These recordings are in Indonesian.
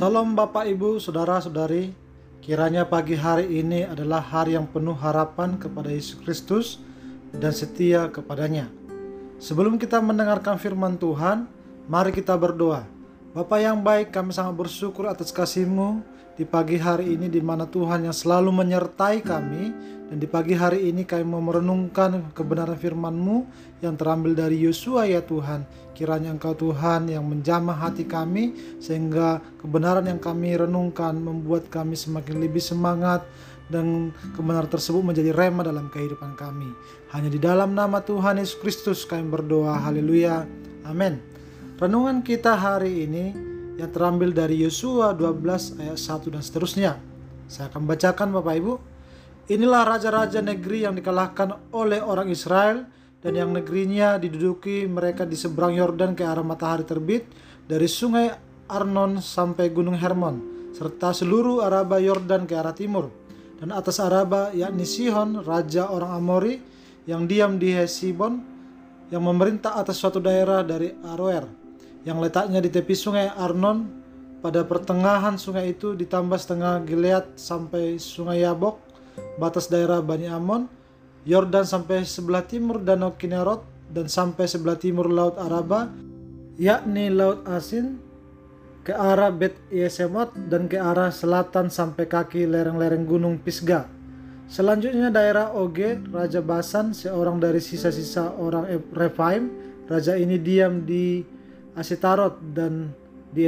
Salam Bapak Ibu, Saudara-saudari. Kiranya pagi hari ini adalah hari yang penuh harapan kepada Yesus Kristus dan setia kepadanya. Sebelum kita mendengarkan firman Tuhan, mari kita berdoa. Bapak yang baik, kami sangat bersyukur atas kasih-Mu di pagi hari ini di mana Tuhan yang selalu menyertai kami dan di pagi hari ini kami mau merenungkan kebenaran firman-Mu yang terambil dari Yosua ya Tuhan. Kiranya Engkau Tuhan yang menjamah hati kami sehingga kebenaran yang kami renungkan membuat kami semakin lebih semangat dan kebenaran tersebut menjadi rema dalam kehidupan kami. Hanya di dalam nama Tuhan Yesus Kristus kami berdoa. Haleluya. Amin. Renungan kita hari ini yang terambil dari Yosua 12 ayat 1 dan seterusnya. Saya akan bacakan Bapak Ibu. Inilah raja-raja negeri yang dikalahkan oleh orang Israel dan yang negerinya diduduki mereka di seberang Yordan ke arah matahari terbit dari sungai Arnon sampai gunung Hermon serta seluruh Araba Yordan ke arah timur. Dan atas Araba yakni Sihon raja orang Amori yang diam di Hesibon yang memerintah atas suatu daerah dari Aroer yang letaknya di tepi sungai Arnon. Pada pertengahan sungai itu ditambah setengah Gilead sampai sungai Yabok batas daerah Bani Amon Yordan sampai sebelah timur Danau Kinerot dan sampai sebelah timur Laut Araba yakni Laut Asin ke arah Bet Yesemot dan ke arah selatan sampai kaki lereng-lereng gunung Pisgah. Selanjutnya daerah Oge, Raja Basan, seorang dari sisa-sisa orang Refaim. Raja ini diam di Asitarot dan di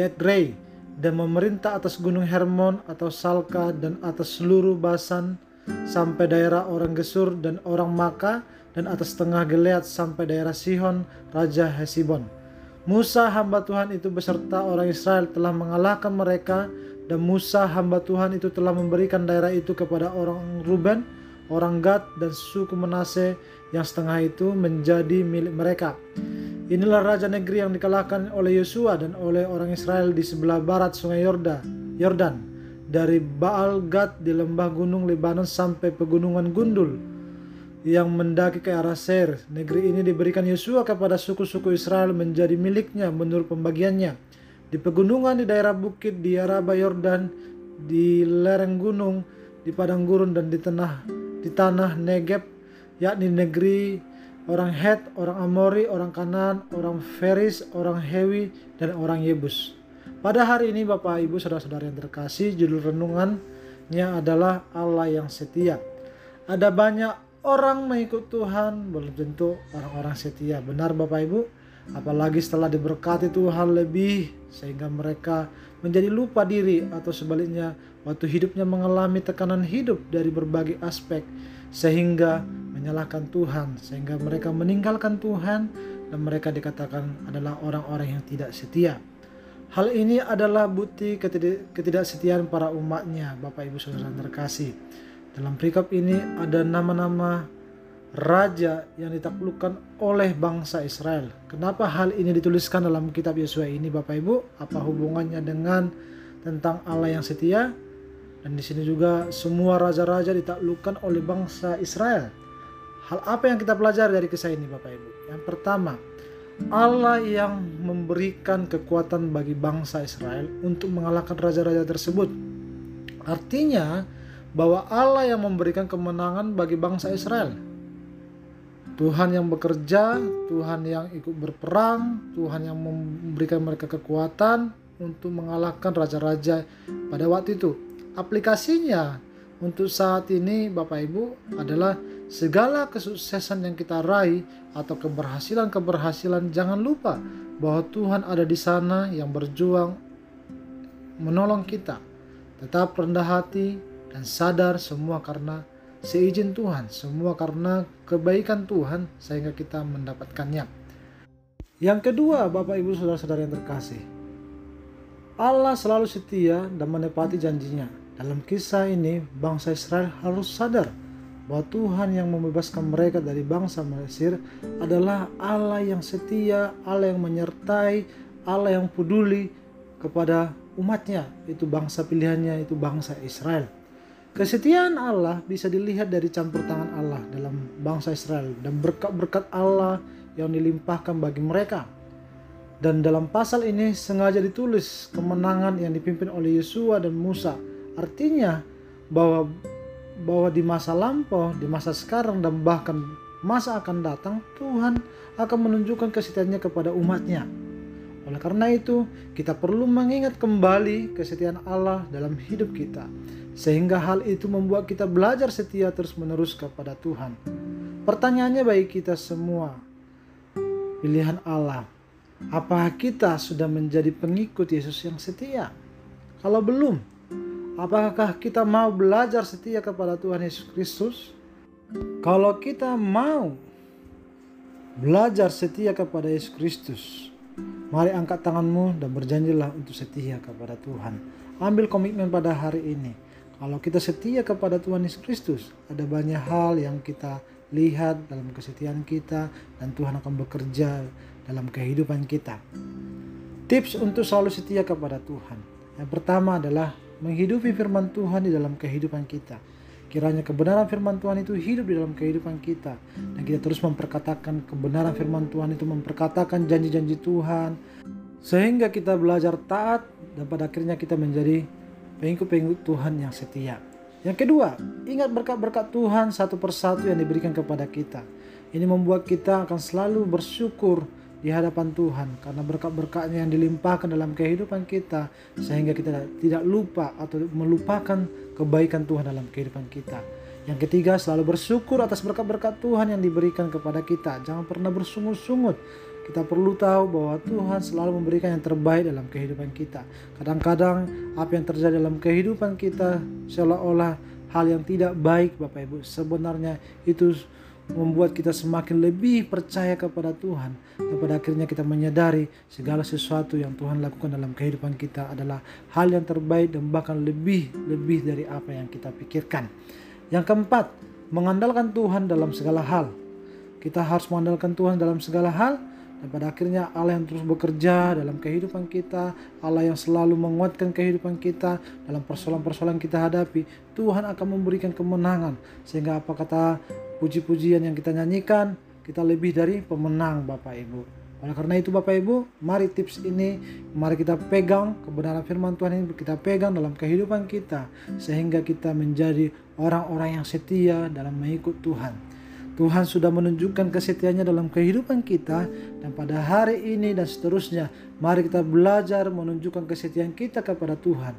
Edrei dan memerintah atas gunung Hermon atau Salka dan atas seluruh Basan sampai daerah orang Gesur dan orang Maka dan atas tengah Gilead sampai daerah Sihon Raja Hesibon. Musa hamba Tuhan itu beserta orang Israel telah mengalahkan mereka dan Musa hamba Tuhan itu telah memberikan daerah itu kepada orang Ruben, orang Gad dan suku Manase yang setengah itu menjadi milik mereka. Inilah raja negeri yang dikalahkan oleh Yosua dan oleh orang Israel di sebelah barat sungai Yordan, Yordan dari Baal Gad di lembah gunung Lebanon sampai pegunungan Gundul yang mendaki ke arah Ser. Negeri ini diberikan Yosua kepada suku-suku Israel menjadi miliknya menurut pembagiannya. Di pegunungan di daerah bukit di Araba Yordan, di lereng gunung, di padang gurun dan di tanah di tanah Negeb, yakni negeri orang Het, orang Amori, orang Kanan, orang Feris, orang Hewi, dan orang Yebus. Pada hari ini Bapak Ibu Saudara-saudara yang terkasih, judul renungannya adalah Allah yang setia. Ada banyak orang mengikut Tuhan, belum tentu orang-orang setia. Benar Bapak Ibu? Apalagi setelah diberkati Tuhan lebih sehingga mereka menjadi lupa diri atau sebaliknya waktu hidupnya mengalami tekanan hidup dari berbagai aspek sehingga menyalahkan Tuhan sehingga mereka meninggalkan Tuhan dan mereka dikatakan adalah orang-orang yang tidak setia. Hal ini adalah bukti ketidaksetiaan para umatnya, Bapak Ibu Saudara terkasih. Dalam perikop ini ada nama-nama raja yang ditaklukkan oleh bangsa Israel. Kenapa hal ini dituliskan dalam kitab Yesua ini Bapak Ibu? Apa hubungannya dengan tentang Allah yang setia? Dan di sini juga semua raja-raja ditaklukkan oleh bangsa Israel. Hal apa yang kita pelajari dari kisah ini Bapak Ibu? Yang pertama, Allah yang memberikan kekuatan bagi bangsa Israel untuk mengalahkan raja-raja tersebut. Artinya bahwa Allah yang memberikan kemenangan bagi bangsa Israel. Tuhan yang bekerja, Tuhan yang ikut berperang, Tuhan yang memberikan mereka kekuatan untuk mengalahkan raja-raja pada waktu itu. Aplikasinya untuk saat ini Bapak Ibu adalah segala kesuksesan yang kita raih atau keberhasilan-keberhasilan jangan lupa bahwa Tuhan ada di sana yang berjuang menolong kita. Tetap rendah hati dan sadar semua karena seizin Tuhan, semua karena kebaikan Tuhan sehingga kita mendapatkannya. Yang kedua, Bapak Ibu Saudara-saudara yang terkasih, Allah selalu setia dan menepati janjinya. Dalam kisah ini, bangsa Israel harus sadar bahwa Tuhan yang membebaskan mereka dari bangsa Mesir adalah Allah yang setia, Allah yang menyertai, Allah yang peduli kepada umatnya, itu bangsa pilihannya, itu bangsa Israel. Kesetiaan Allah bisa dilihat dari campur tangan Allah dalam bangsa Israel dan berkat-berkat Allah yang dilimpahkan bagi mereka. Dan dalam pasal ini sengaja ditulis kemenangan yang dipimpin oleh Yesua dan Musa. Artinya bahwa bahwa di masa lampau, di masa sekarang dan bahkan masa akan datang Tuhan akan menunjukkan kesetiaannya kepada umatnya. Oleh karena itu, kita perlu mengingat kembali kesetiaan Allah dalam hidup kita. Sehingga hal itu membuat kita belajar setia terus-menerus kepada Tuhan. Pertanyaannya bagi kita semua, pilihan Allah Apakah kita sudah menjadi pengikut Yesus yang setia? Kalau belum, apakah kita mau belajar setia kepada Tuhan Yesus Kristus? Kalau kita mau belajar setia kepada Yesus Kristus, mari angkat tanganmu dan berjanjilah untuk setia kepada Tuhan. Ambil komitmen pada hari ini. Kalau kita setia kepada Tuhan Yesus Kristus, ada banyak hal yang kita lihat dalam kesetiaan kita dan Tuhan akan bekerja dalam kehidupan kita. Tips untuk selalu setia kepada Tuhan. Yang pertama adalah menghidupi firman Tuhan di dalam kehidupan kita. Kiranya kebenaran firman Tuhan itu hidup di dalam kehidupan kita. Dan kita terus memperkatakan kebenaran firman Tuhan itu memperkatakan janji-janji Tuhan. Sehingga kita belajar taat dan pada akhirnya kita menjadi pengikut-pengikut Tuhan yang setia. Yang kedua, ingat berkat-berkat Tuhan satu persatu yang diberikan kepada kita. Ini membuat kita akan selalu bersyukur di hadapan Tuhan karena berkat-berkatnya yang dilimpahkan dalam kehidupan kita sehingga kita tidak lupa atau melupakan kebaikan Tuhan dalam kehidupan kita. Yang ketiga, selalu bersyukur atas berkat-berkat Tuhan yang diberikan kepada kita. Jangan pernah bersungut-sungut. Kita perlu tahu bahwa Tuhan selalu memberikan yang terbaik dalam kehidupan kita. Kadang-kadang apa yang terjadi dalam kehidupan kita seolah-olah hal yang tidak baik Bapak Ibu. Sebenarnya itu membuat kita semakin lebih percaya kepada Tuhan dan pada akhirnya kita menyadari segala sesuatu yang Tuhan lakukan dalam kehidupan kita adalah hal yang terbaik dan bahkan lebih lebih dari apa yang kita pikirkan. Yang keempat, mengandalkan Tuhan dalam segala hal. Kita harus mengandalkan Tuhan dalam segala hal dan pada akhirnya Allah yang terus bekerja dalam kehidupan kita, Allah yang selalu menguatkan kehidupan kita dalam persoalan-persoalan kita hadapi, Tuhan akan memberikan kemenangan. Sehingga apa kata puji-pujian yang kita nyanyikan, kita lebih dari pemenang Bapak Ibu. Oleh karena itu Bapak Ibu, mari tips ini, mari kita pegang kebenaran firman Tuhan ini kita pegang dalam kehidupan kita sehingga kita menjadi orang-orang yang setia dalam mengikut Tuhan. Tuhan sudah menunjukkan kesetiaannya dalam kehidupan kita dan pada hari ini dan seterusnya mari kita belajar menunjukkan kesetiaan kita kepada Tuhan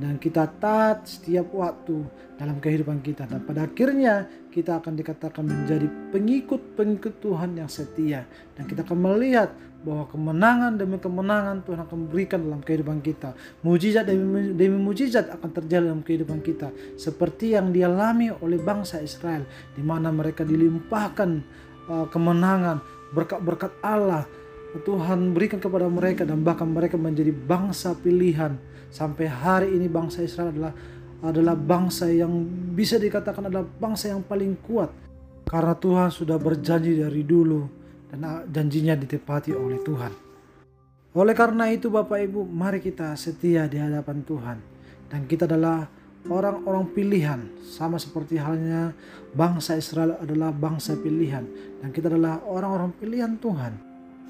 dan kita taat setiap waktu dalam kehidupan kita dan pada akhirnya kita akan dikatakan menjadi pengikut-pengikut Tuhan yang setia dan kita akan melihat bahwa kemenangan demi kemenangan Tuhan akan berikan dalam kehidupan kita. Mujizat demi, demi mujizat akan terjadi dalam kehidupan kita. Seperti yang dialami oleh bangsa Israel. di mana mereka dilimpahkan uh, kemenangan, berkat-berkat Allah. Tuhan berikan kepada mereka dan bahkan mereka menjadi bangsa pilihan. Sampai hari ini bangsa Israel adalah adalah bangsa yang bisa dikatakan adalah bangsa yang paling kuat. Karena Tuhan sudah berjanji dari dulu dan janjinya ditepati oleh Tuhan. Oleh karena itu Bapak Ibu, mari kita setia di hadapan Tuhan. Dan kita adalah orang-orang pilihan. Sama seperti halnya bangsa Israel adalah bangsa pilihan. Dan kita adalah orang-orang pilihan Tuhan.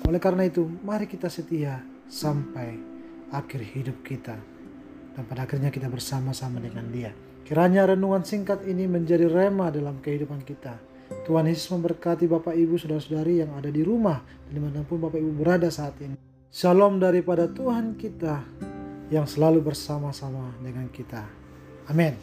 Oleh karena itu, mari kita setia sampai akhir hidup kita dan pada akhirnya kita bersama-sama dengan dia. Kiranya renungan singkat ini menjadi rema dalam kehidupan kita. Tuhan Yesus memberkati Bapak Ibu Saudara-saudari yang ada di rumah dan di mana pun Bapak Ibu berada saat ini. Shalom daripada Tuhan kita yang selalu bersama-sama dengan kita. Amin.